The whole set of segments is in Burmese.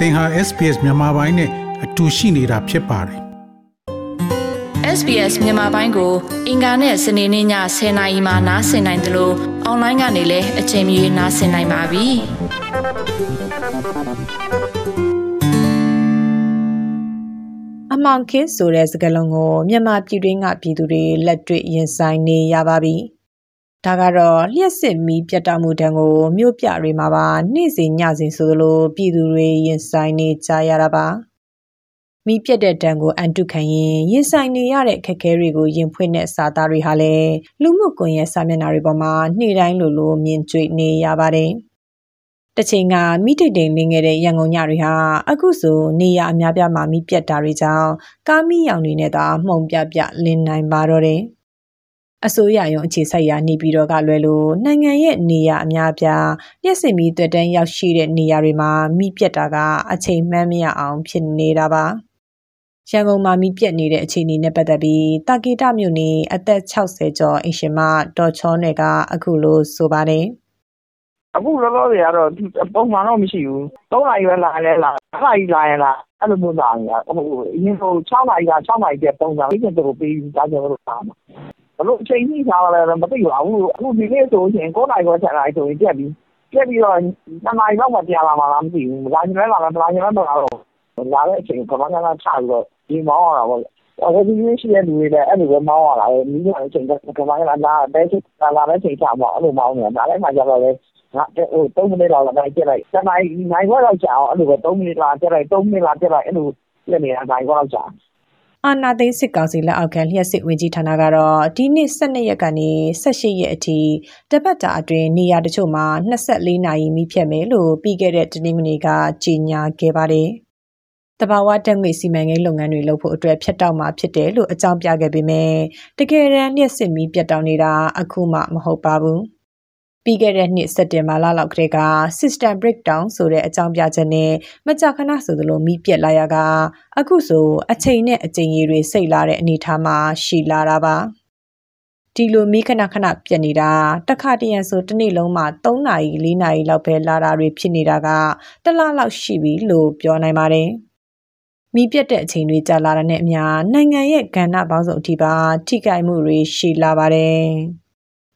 သင်ဟာ SPS မြန်မာပိုင်းနဲ့အတူရှိနေတာဖြစ်ပါတယ် SBS မြန်မာပိုင်းကို အင်ကာနဲ့စနေနေ့ည10:00နာရီမှနားဆင်နိုင်တယ်လို့အွန်လိုင်းကနေလည်းအချိန်မီနားဆင်နိုင်ပါပြီ။အမောင်ခင်းဆိုတဲ့စကားလုံးကိုမြန်မာပြည်တွင်းကပြည်သူတွေလက်တွေ့ရင်ဆိုင်နေရပါပြီ။ ဒါကတော့လျှက်စစ်မီးပြတ်တောက်မှုတံကိုမြို့ပြတွေမှာပါနေ့စဉ်ညစဉ်ဆိုသလိုပြည်သူတွေရင်ဆိုင်နေကြရတာပါ။မီးပြတ်တဲ့တံကိုအန်တုခံရင်ရင်ဆိုင်နေရတဲ့ခက်ခဲတွေကိုရင်ဖွင့်တဲ့စာသားတွေဟာလည်းလူမှုကွန်ရက်စာမျက်နှာတွေပေါ်မှာနေ့တိုင်းလိုလိုမြင်တွေ့နေရပါတယ်။တချိန်ကမိတိတ်တိမ်လင်းခဲ့တဲ့ရန်ကုန်ညတွေဟာအခုဆိုနေရအများပြားမှာမိပြက်တာတွေကြောင့်ကားမီးရောင်တွေနဲ့သာမှုန်ပြပြလင်းနိုင်ပါတော့တယ်။ အစိုးရရုံအခြေစိုက်ရာနေပြည်တော်ကလွယ်လို့နိုင်ငံရဲ့နေရအများပြားလျှက်စင်မီတွက်တန်းရောက်ရှိတဲ့နေရာတွေမှာမိပြက်တာကအချိန်မှန်းမရအောင်ဖြစ်နေတာပါ။ရန်ကုန်မှာမိပြက်နေတဲ့အခြေအနေနဲ့ပတ်သက်ပြီးတာကေတမြို့နေအသက်60ကျော်အင်ရှင်မဒေါ်ချောနယ်ကအခုလိုဆိုပါတယ်။အခုလောလောဆယ်ကတော့ပုံမှန်တော့မရှိဘူး။၃နာရီပဲလာလဲလာ။၅နာရီလာရင်လာ။အဲ့လိုမျိုးလာနေတာ။ဟိုအရင်ဆို6နာရီက6နာရီပြည့်ပုံစံပေးချင်သူကိုပေးပြီးဒါကျွန်တော်တို့လာမှာ။ ဘလို့အချိန်ကြီးထားလဲမသိပါဘူး။အခုဒီနေ့ဆိုရင်9နာရီခွဲ10နာရီဆိုရင်ပြက်ပြီ။ပြက်ပြီးတော့2နာရီလောက်မှပြန်လာမှာလားမသိဘူး။လာချင်လဲလာမယ်လာချင်လဲမလာတော့ဘူး။လာတဲ့အချိန်ကမ္ဘာကချပြီးတော့ဒီမောင်းရတာပေါ့။အခုဒီနေ့ရှိတဲ့လူတွေလည်းအဲ့လိုပဲမောင်းရတာပဲ။မိညာအချိန်ကကမ္ဘာကလာတဲ့ချိန်လာတဲ့ချိန်ချမှာအဲ့လိုမောင်းနေတာ။ဒါလည်းမှကြတော့လေငါဟို3မိနစ်လောက်လာလိုက်ပြလိုက်7နိုင်နိုင်ခွက်လောက်ကြာအောင်အဲ့လိုပဲ3မိနစ်လာပြလိုက်3မိနစ်လာပြလိုက်အဲ့လိုပြနေတာနိုင်ခွက်လောက်ကြာ အာနာသိန်းစစ်ကောင်စီလက်အောက်ခံလျှက်စစ်ဝင်ကြီးဌာနကတော့ဒီနှစ်12ရက်ကနေ18ရက်အထိတပတ်တာအတွင်းနေရာတချို့မှာ24နာရီမိဖြတ်မယ်လို့ပြီးခဲ့တဲ့တနင်္ဂနွေကကြေညာခဲ့ပါတယ်။တဘာဝတက်ငွေစီမံကိန်းလုပ်ငန်းတွေလုပ်ဖို့အတွက်ဖြတ်တောက်မှာဖြစ်တယ်လို့အကြောင်းပြခဲ့ပေမဲ့တကယ်တမ်းလျှက်စစ်မီပြတ်တောက်နေတာအခုမှမဟုတ်ပါဘူး။ ပြီးခဲ့တဲ့နှစ်စက်တင်ဘာလလောက်ကတည်းက system breakdown ဆိုတဲ့အကြောင်းပြချက်နဲ့ မကြာခဏဆိုသလိုမိပြက်လာရကအခုဆို အချိန်နဲ့အချိန်ကြီးတွေ စိတ်လာတဲ့အနေအထားမှာ ရှိလာတာပါ ဒီလိုမိခဏခဏပြက်နေတာ တခါတရံဆိုတစ်နေ့လုံးမှာ3နာရီ4နာရီလောက်ပဲ လာတာတွေ ဖြစ်နေတာကတလားလောက်ရှိပြီလို့ ပြောနိုင်ပါတယ် မီးပြတ်တဲ့အချိန်တွေ ကြာလာတဲ့နဲ့အမျှ နိုင်ငံရဲ့ ကဏ္ဍပေါင်းစုံအထိပါ ထိခိုက်မှုတွေ ရှိလာပါတယ်။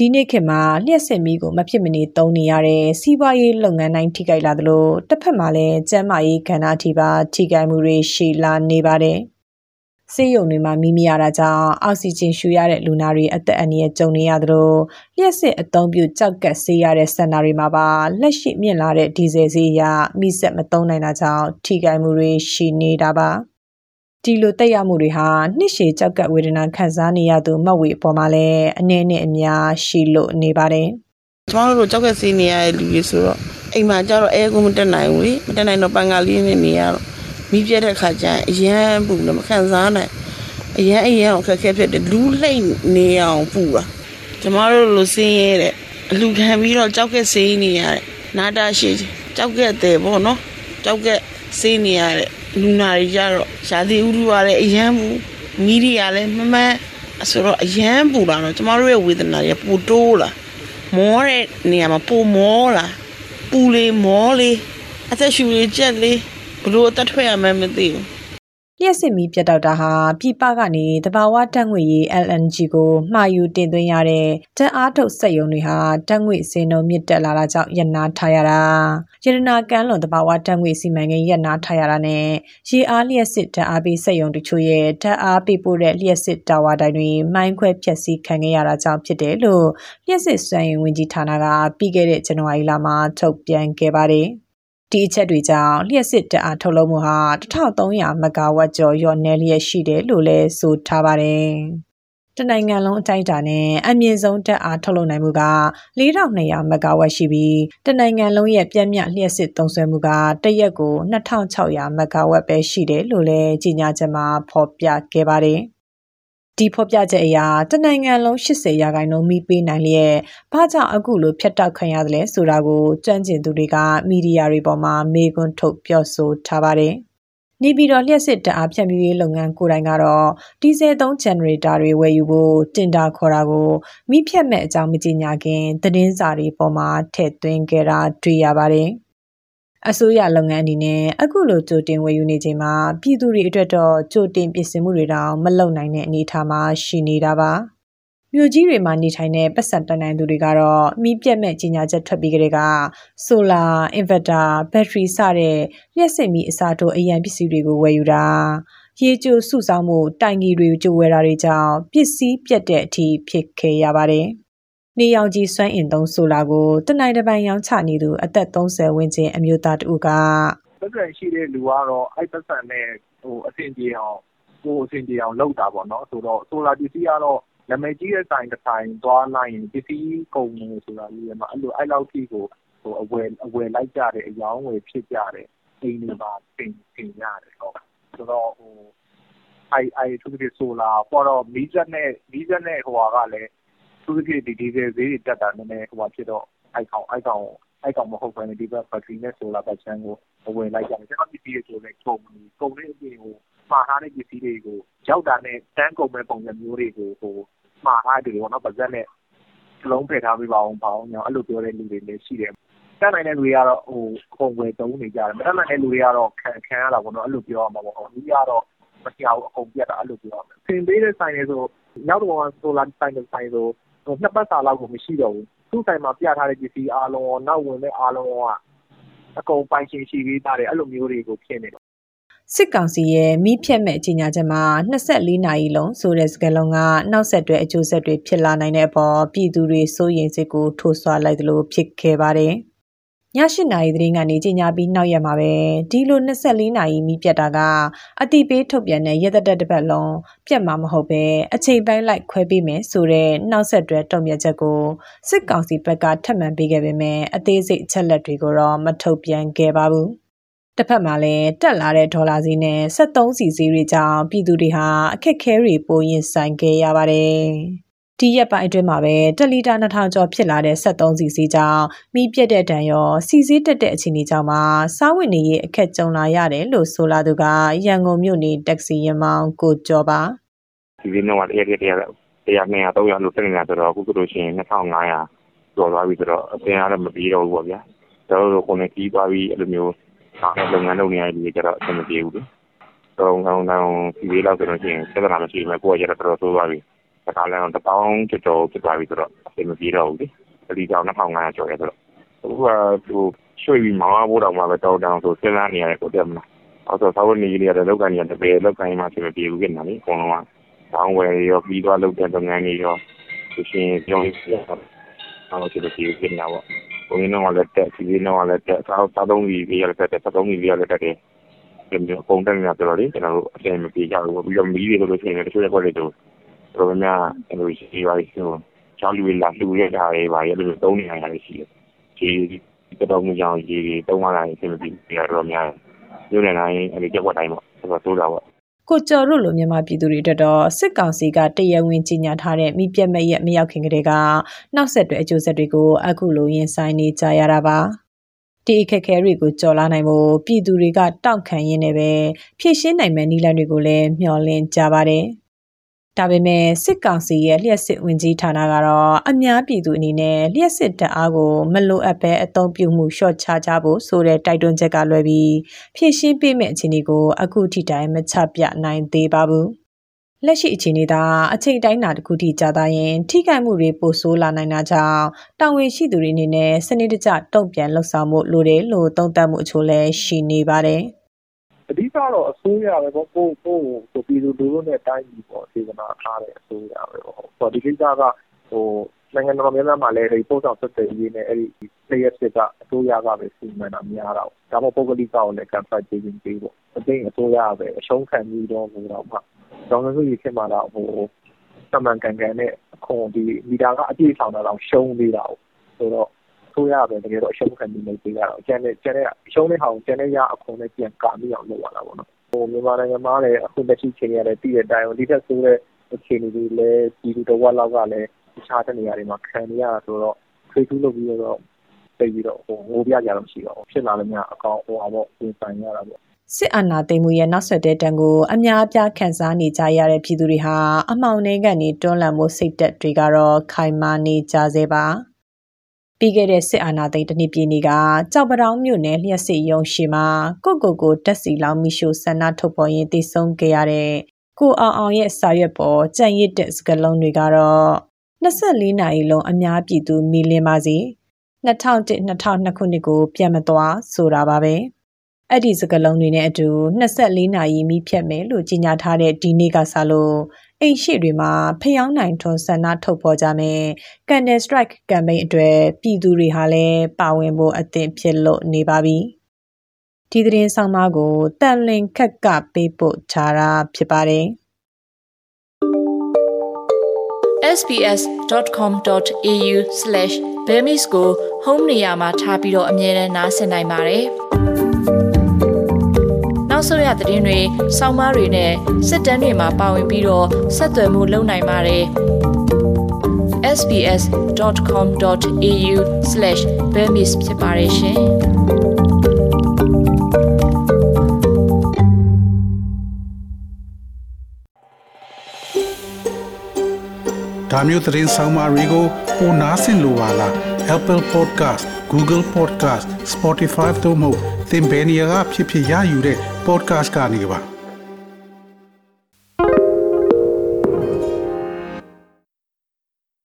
ဒီနေ့ခေတ်မှာလျှက်စစ်မီးကိုမဖြစ်မနေသုံးနေရတဲ့စီးပွားရေးလုပ်ငန်းတိုင်းထိခိုက်လာသလိုတစ်ဖက်မှာလည်းကျန်းမာရေးကဏ္ဍအထိပါထိခိုက်မှုတွေရှိလာနေပါတယ်။ဆေးရုံတွေမှာမီးမရတာကြောင့်အောက်ဆီဂျင်ရှူရတဲ့လူနာတွေအသက်အန္တရာယ်ကြုံနေရသလိုလျှက်စစ်အသုံးပြုကြောက်ကက်ဆေးရတဲ့စင်တာတွေမှာပါလက်ရှိမြင့်လာတဲ့ဒီဇယ်ဆေးရမိဆက်မသုံးနိုင်တာကြောင့်ထိခိုက်မှုတွေရှိနေတာပါ။ ဒီလိုတက်ရမှုတွေဟာ နှစ်ရှည်ကြောက်ကပ်ဝေဒနာခံစားနေရသူမတ်ဝေအပေါ်မှာလည်းအနေနဲ့အများရှိလို့နေပါတယ်။ကျမတို့ကြောက်ကစီနေရတဲ့လူတွေဆိုတော့အိမ်မှာကျတော့အဲကိုမတက်နိုင်ဘူးလေမတက်နိုင်တော့ပန်ကာလေးနဲ့နေရတော့မိပြက်တဲ့ခါကျရင်အရန်ပူလည်းမခံစားနိုင်အရန်အရန်အခက်ခဲဖြစ်တယ်လူလှိမ့်နေအောင်ပူတာကျမတို့လိုစင်းရဲတဲ့အလူခံပြီးတော့ကြောက်ကစီနေရတဲ့နာတာရှိကြောက်ကတဲ့ပေါ့နော်ကြောက်ကစီနေရတဲ့ လူနာတွေကြတော့ရာသီဥတုကလည်းအရန်ဘူးမီးတွေကလည်းမမှန်ဆိုတော့အရန်ပူလာတော့ကျမတို့ရဲ့ဝေဒနာတွေပူတိုးလာမောတဲ့နေရာမှာပူမောလာပူလေမောလေအသက်ရှူလေကြက်လေဘလို့အသက်ထွက်ရမှန်းမသိဘူး လျှက်စစ်မီးပြတ်တောက်တာဟာပြည်ပကနေတဘာဝတက်ငွေရေး LNG ကိုမှာယူတင်သွင်းရတဲ့ဓာတ်အားထုတ်စက်ရုံတွေဟာတက်ငွေစင်နှုန်းမြင့်တက်လာတာကြောင့်ရပ်နားထားရတာရတနာကမ်းလွန်တဘာဝတက်ငွေစီမံကိန်းရပ်နားထားရတာနဲ့ရေအားလျှက်စစ်ဓာတ်အားပေးစက်ရုံတချို့ရဲ့ဓာတ်အားပေးပို့တဲ့လျှက်စစ်တာဝါတိုင်တွေမိုင်းခွဲဖျက်ဆီးခံခဲ့ရတာကြောင့်ဖြစ်တယ်လို့လျှက်စစ်စွမ်းရည်ဝန်ကြီးဌာနကပြီးခဲ့တဲ့ဇန်နဝါရီလမှာထုတ်ပြန်ခဲ့ပါတယ်။ ဒီအချက်တွေကြောင့် လျှက်စစ်တအားထုတ်လုပ်မှုဟာ1300မဂါဝတ်ကျော် လျော့နည်းလျက်ရှိတယ်လို့လည်း ဆိုထားပါတယ်။တနိုင်ငံလုံး အတိုင်းအတာနဲ့ အမြင့်ဆုံးတက်အားထုတ်လုပ်နိုင်မှုက4200မဂါဝတ်ရှိပြီး တနိုင်ငံလုံးရဲ့ပြည့်မြတ်လျှက်စစ်သုံးစွဲမှုက တရက်ကို2600မဂါဝတ်ပဲ ရှိတယ်လို့လည်း ကြီးညာချက်မှာ ဖော်ပြခဲ့ပါတယ်။ ဒီဖော်ပြချက်အရတနိုင်ငံလုံး80ရာခိုင်နှုန်းမိပေးနိုင်လျက်ဘာကြောင့်အခုလိုဖြတ်တောက်ခံရတယ်လဲဆိုတာကိုကြွန့်ကျင်သူတွေကမီဒီယာတွေပေါ်မှာမေးခွန်းထုတ်ပြောဆိုထားပါတယ်။နေပြည်တော်လျှက်စစ်တအားဖြန့်ဖြူးရေးလုပ်ငန်းကိုယ်တိုင်ကတော့ဒီဇယ်သုံး generator တွေဝယ်ယူဖို့တင်တာခေါ်တာကိုမိဖြတ်မဲ့အကြောင်းမကြေညာခင်သတင်းစာတွေပေါ်မှာထည့်သွင်းခဲ့တာတွေ့ရပါတယ်။ အစိုးရလုပ်ငန်းအနေနဲ့အခုလိုကြိုတင်ဝယ်ယူနေချိန်မှာပြည်သူတွေအတွက်တော့ကြိုတင်ပြင်ဆင်မှုတွေတောင်မလုပ်နိုင်တဲ့အနေအထားမှာရှိနေတာပါမြို့ကြီးတွေမှာနေထိုင်တဲ့ပတ်စံတန်နိုင်သူတွေကတော့မိပြက်မဲ့ကြီးညာချက်ထွက်ပြီးကြတဲ့ကဆိုလာအင်ဗာတာဘက်ထရီစတဲ့လျှက်စစ်မီအစားထိုးအရန်ပစ္စည်းတွေကိုဝယ်ယူတာရေကြိုစုဆောင်းမှုတိုင်ကြီးတွေကြိုဝယ်တာတွေကြောင့်ပစ္စည်းပြတ်တဲ့အထိဖြစ်ခဲ့ရပါတယ်။ နေရောင်ကြီးစွမ်းအင်သုံးဆိုလာကိုတနိုင်တစ်ပိုင်ရောင်းချနေသူအသက်30ဝန်းကျင်အမျိုးသားတဦးကပတ်စံရှိတဲ့လူကတော့အဲ့ပတ်စံနဲ့ဟိုအဆင်ပြေအောင်ကိုအဆင်ပြေအောင်လုပ်တာပေါ့နော်ဆိုတော့ဆိုလာပစ္စည်းကတော့နာမည်ကြီးတဲ့ဆိုင်တစ်ဆိုင်သွားလိုက်ရင်ပစ္စည်းကုန်နေဆိုတာကြီးရမှာအဲ့လိုအဲ့လောက်ထိကိုဟိုအဝယ်အဝယ်လိုက်ကြတဲ့အယောင်းဝယ်ဖြစ်ကြတဲ့အိမ်တွေမှာပြင်ပြင်ရတယ်ဟုတ်ဆိုတော့ဟိုအဲ့အဲ့သူတို့ဆိုလာပေါ်တော့မီးစက်နဲ့မီးစက်နဲ့ဟိုဟာကလည်း သူတို့ဒီဒီဇယ်ဈေးတွေတက်တာ နည်းနည်းဟိုဟာဖြစ်တော့ အဲ့ကောင်အဲ့ကောင်အဲ့ကောင်မဟုတ်ဘဲနဲ့ ဒီဘက် ဘက်ထရီနဲ့ ဆိုလာဘက်ချမ်းကိုအဝင်လိုက်ကြတယ် ကျွန်တော်ပစ္စည်းတွေဆိုလည်း ကုန်ပြီ ကုန်တဲ့အပြင်ကိုမှာထားတဲ့ ပစ္စည်းတွေကို ရောက်တာနဲ့ တန်းကုန်မဲ့ပုံစံမျိုးတွေကိုဟိုမှာထားတယ်ပေါ့နော် ပါဇက်နဲ့လုံးဖယ်ထားပေးပါအောင်ပါအောင်ညောင်းအဲ့လိုပြောတဲ့လူတွေလည်း ရှိတယ် တတ်နိုင်တဲ့လူတွေကတော့ဟိုခုံဝယ်သုံးနေကြတယ် မတတ်နိုင်တဲ့လူတွေကတော့ခံခံရတာပေါ့နော် အဲ့လိုပြောရမှာပေါ့ဟိုလူကတော့မပြောက်အကုန်ပြတ်တာ အဲ့လိုပြောရမယ်ဆင်ပေးတဲ့ဆိုင်တွေဆိုနောက်တော့ဆိုလာဆိုင်တွေဆိုင်ဆိုဟို နှစ်ပတ်စာလောက်ကို မရှိတော့ဘူး သူ့ဆိုင်မှာပြထားတဲ့ပစ္စည်းအားလုံးရော နောက်ဝင်တဲ့အားလုံးရောအကုန်ပိုင်ရှင်ရှိပြီးသားတယ် အဲ့လိုမျိုးတွေကို ဖြစ်နေတယ် စစ်ကောင်စီရဲ့မိဖြက်မဲ့ကြီးညာချက်မှာ24နာရီလုံးဆိုတဲ့ စကားလုံးက နောက်ဆက်တွဲ အကျိုးဆက်တွေ ဖြစ်လာနိုင်တဲ့အပေါ် ပြည်သူတွေ စိုးရိမ်စိတ်ကို ထိုးဆွလိုက်သလို ဖြစ်ခဲ့ပါတယ်။ ည8နာရီသတင်းကနေကြီးညာပြီးနောက်ရက်မှာပဲဒီလို24နာရီမိပြတ်တာကအတိပေးထုတ်ပြန်တဲ့ရက်သက်တစ်ပတ်လုံးပြတ်မှာမဟုတ်ပဲအချိန်ပိုင်းလိုက်ခွဲပေးမယ်ဆိုတဲ့နောက်ဆက်တွဲတုံ့ပြန်ချက်ကိုစစ်ကောင်စီဘက်ကထပ်မံပေးခဲ့ပေမဲ့အသေးစိတ်အချက်လက်တွေကိုတော့မထုတ်ပြန်ခဲ့ပါဘူး။တစ်ဖက်မှာလည်းတက်လာတဲ့ဒေါ်လာဈေးနဲ့73စီဈေးတွေကြောင့်ပြည်သူတွေဟာအခက်ခဲတွေပိုရင်ဆိုင်ခဲ့ရပါတယ်။ ဒီရက်ပိုင်းအတွင်းမှာပဲ1လီတာ2000ကျော်ဖြစ်လာတဲ့73စီစီကြောင့်မိပြက်တဲ့တန်ရောစီစီတက်တဲ့အခြေအနေကြောင့်မှာစားဝတ်နေရေးအခက်ကြုံလာရတယ်လို့ဆိုလာသူကရန်ကုန်မြို့နေတက္ကစီရင်မောင်ကိုကျော်ပါဒီနေ့တော့တရက်တရက်တရားတရား200 300လို့တက်နေတာဆိုတော့အခုဆိုလို့ရှိရင်2500ကျော်သွားပြီဆိုတော့အပြင်ကတော့မပြီးတော့ဘူးပေါ့ဗျာကျွန်တော်တို့ကိုယ်နဲ့ကြီးသွားပြီးအဲ့လိုမျိုးအားလုပ်ငန်းလုပ်နေရတဲ့လူတွေကျတော့အဆင်မပြေဘူးလေတော့ငောင်းငောင်းဒီလေးလောက်ဆိုလို့ရှိရင်သက်သာမရှိဘူးကိုယ်ကကျတော့တော်တော်ဆိုးသွားပြီ တခါလဲတော့တပေါင်းကျော်ကျော်ဖြစ်သွားပြီဆိုတော့အဆင်မပြေတော့ဘူးလေအဲ့ဒီကြောင့်2500ကျော်ရဆိုတော့အခုကသူရွှေ့ပြီးမောင်းဖို့တော့မှပဲတောင်းတောင်းဆိုစဉ်းစားနေရတယ်ကိုတက်မလားအဲ့တော့သာဝနေကြီးတွေကတော့လောက်ကန်ကြီးတပယ်လောက်ကန်ကြီးမှအဆင်မပြေဘူးဖြစ်နေတယ်အကုန်လုံးကတောင်းဝယ်ရောပြီးသွားလုပ်တဲ့လုပ်ငန်းတွေရောသူရှင်ပြောင်းရတာအောင်ချစ်လို့ဒီပြင်လာပေါ့ဘုံရင်းတော့လည်းတက်စီရင်းတော့လည်းတက်စားစားသုံးပြီးပြီးရလည်းတက်စားသုံးပြီးပြီးရလည်းတက်တယ်ဒီမျိုးပုံတက်နေတာဆိုတော့လေကျွန်တော်တို့အပြင်မပြေကြဘူးပြီးတော့မီးတွေလို့ရှိရင်တချို့ရက်ွက်တွေတို့ တော်တော်များကျွန်တော်ရှိပါရှိတော့ချောင်းလူလာလူရတာတွေပါရလို့သုံးနေရတာရှိတယ်ဒီတော်မှုကြောင့်ဒီသုံးရတာအဆင်မပြေကြတော့များညနေတိုင်းအဲဒီရက်ွက်တိုင်းပေါ့ဆိုတော့ဆိုတာပေါ့ကိုကျော်တို့လိုမြန်မာပြည်သူတွေအတွက်တော့စစ်ကောင်စီကတရဝင်ကြီးညာထားတဲ့မိပြက်မဲ့ရက်မရောက်ခင်ကတည်းကနောက်ဆက်တွဲအကျိုးဆက်တွေကိုအခုလိုရင်ဆိုင်နေကြရတာပါဒီအခက်အခဲတွေကိုကြော်လာနိုင်ဖို့ပြည်သူတွေကတောက်ခံရင်းနဲ့ပဲဖြည့်ရှင်းနိုင်မယ့်နည်းလမ်းတွေကိုလည်းမျှော်လင့်ကြပါတယ် ဒါပေမဲ့စစ်ကောင်စီရဲ့လျှက်စစ်ဝင်ကြီးဌာနကတော့အများပြည်သူအနေနဲ့လျှက်စစ်တပ်အားကိုမလိုအပ်ပဲအသုံးပြုမှုလျှော့ချကြဖို့ဆိုတဲ့တိုက်တွန်းချက်ကလွယ်ပြီးဖြည့်ရှင်းပေးမယ့်အခြေအနေကိုအခုထိတိုင်မချပြနိုင်သေးပါဘူး။လက်ရှိအခြေအနေသာအချိန်တိုင်းတာတစ်ခုထိကြာသားရင် ထိခိုက်မှုတွေပိုဆိုးလာနိုင်တာကြောင့်တာဝန်ရှိသူတွေအနေနဲ့စနစ်တကျတုံ့ပြန်လှုပ်ဆောင်မှုလိုတယ်လို့သုံးသပ်မှုအချို့လည်းရှိနေပါတယ်။ အဓိကတော့ အစိုးရပဲပေါ့ ကိုကိုကိုပြည်သူလူထုနဲ့ တိုင်းပြည်ပေါ့စေတနာထားတဲ့ အစိုးရပဲပေါ့ဆိုတော့ဒီကိစ္စကဟိုနိုင်ငံတော်များများမှာလည်းဒီပို့ဆောင်ဆက်သွယ်ရေးနဲ့အဲ့ဒီ player စစ်က အစိုးရကပဲ စီမံတာများတာပေါ့ဒါမှပုဂ္ဂလိကကိုလည်း campaign ပေးခြင်းပေးပေါ့အသိအစိုးရပဲ အရှုံးခံပြီးတော့ဟိုတော့မှကျောင်းစုကြီးဖြစ်မှာတော့ဟိုသမန်ကန်ကန်နဲ့အခုဒီမီတာကအပြည့်ဆောင်တာတော့ရှုံးသေးတာပေါ့ဆိုတော့ ဆိုရပဲတကယ်တော့အရှုံးခံပြီးနေပေးရတော့ကျန်တဲ့ကျန်တဲ့အရှုံးတဲ့ဟာကိုကျန်တဲ့ရအခုနဲ့ပြန်ကာပြီးအောင်လုပ်ရတာပေါ့နော်ဟိုမြန်မာနိုင်ငံမှာလည်းအခုလက်ရှိချိန်ရတယ်တည်တဲ့အတိုင်းဒီထက်ဆိုတဲ့အခြေအနေတွေလည်းဒီလိုတော့လောက်ကလည်းတခြားတဲ့နေရာတွေမှာခံနေရတာဆိုတော့ဖေးထူးလုပ်ပြီးတော့သိပြီးတော့ဟိုငိုပြကြတော့မရှိတော့ဖြစ်လာလို့များအကောင်ဟိုပါပေါ့ပြင်ဆိုင်ရတာပေါ့စစ်အာဏာသိမ်းမှုရဲ့နောက်ဆက်တွဲတံကိုအများအပြားခံစားနေကြရတဲ့ပြည်သူတွေဟာအမှောင်နှိမ်ကနေတွန်းလှန်မှုစိတ်သက်တွေကတော့ခိုင်မာနေကြသေးပါ ပြီးခဲ့တဲ့စစ်အာဏာသိမ်းတနည်းပြည်နေကကြောက်ပတောင်းမြို့နယ်လျှက်စစ်ရုံရှိမှာကိုကိုကိုတက်စီလောင်မီရှိုဆန္ဒထုတ်ပေါ်ရင်းတည်ဆုံခဲ့ရတဲ့ကိုအောင်အောင်ရဲ့စာရွက်ပေါ်ကြံ့ရစ်တဲ့စကလုံးတွေကတော့24နာရီလုံးအများပြည်သူမီလင်ပါစီ2001-2002ခုနှစ်ကို ပြန်မသွားဆိုတာပါပဲအဲ့ဒီစကလုံးတွေနဲ့အတူ24နာရီမိဖြတ်မယ်လို့ကြေညာထားတဲ့ဒီနေ့ကစလို့ အိမ်ရှိတွေမှာဖျောင်းနိုင်ထွန်း ဆန္ဒထုတ်ပေါ်ကြမယ်။ Candle Strike campaign အတွက် ပြည်သူတွေဟာလည်း ပါဝင်ဖို့ အသင့်ဖြစ်လို့နေပါပြီ။ဒီသတင်းဆောင်မကိုတန်လင်ခက် က ပေးပို့ထားတာဖြစ်ပါတယ်။ sbs.com.au/bemis ကို home နေရာမှာထားပြီးတော့အမြဲတမ်းနှာစင်နိုင်ပါတယ်။ နောက်ဆုံးရသတင်းတွေ၊စောင်းမားတွေနဲ့စစ်တမ်းတွေမှာပါဝင်ပြီးတော့ဆက်သွယ်မှုလုပ်နိုင်ပါတယ်။ sbs.com.au/bemis ဖြစ်ပါတယ်ရှင်။ဒါမျိုးသတင်းဆောင်မတွေကိုပိုနားဆင်လိုပါလား Apple Podcast Google Podcast Spotify တို့မှာသင်ပင်ရာဖြစ်ဖြစ်ရယူတဲ့ podcast കാണുക